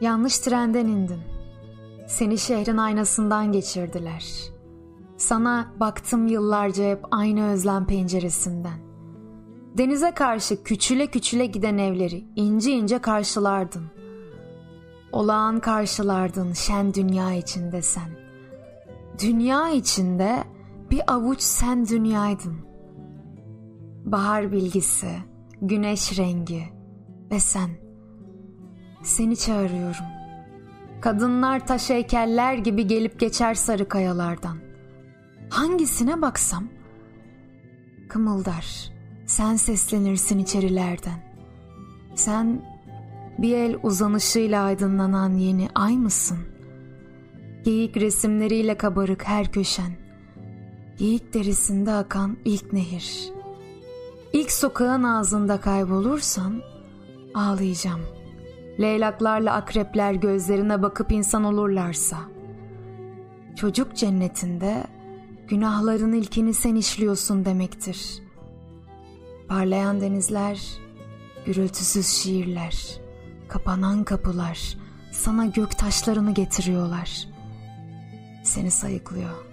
Yanlış trenden indin. Seni şehrin aynasından geçirdiler. Sana baktım yıllarca hep aynı özlem penceresinden. Denize karşı küçüle küçüle giden evleri ince ince karşılardın. Olağan karşılardın şen dünya içinde sen. Dünya içinde bir avuç sen dünyaydın. Bahar bilgisi, güneş rengi ve sen. Seni çağırıyorum. Kadınlar taş heykeller gibi gelip geçer sarı kayalardan. Hangisine baksam kımıldar. Sen seslenirsin içerilerden. Sen bir el uzanışıyla aydınlanan yeni ay mısın? Geyik resimleriyle kabarık her köşen. Geyik derisinde akan ilk nehir. İlk sokağın ağzında kaybolursan ağlayacağım. Leylaklarla akrepler gözlerine bakıp insan olurlarsa. Çocuk cennetinde günahların ilkini sen işliyorsun demektir. Parlayan denizler, gürültüsüz şiirler, kapanan kapılar sana gök taşlarını getiriyorlar. Seni sayıklıyor.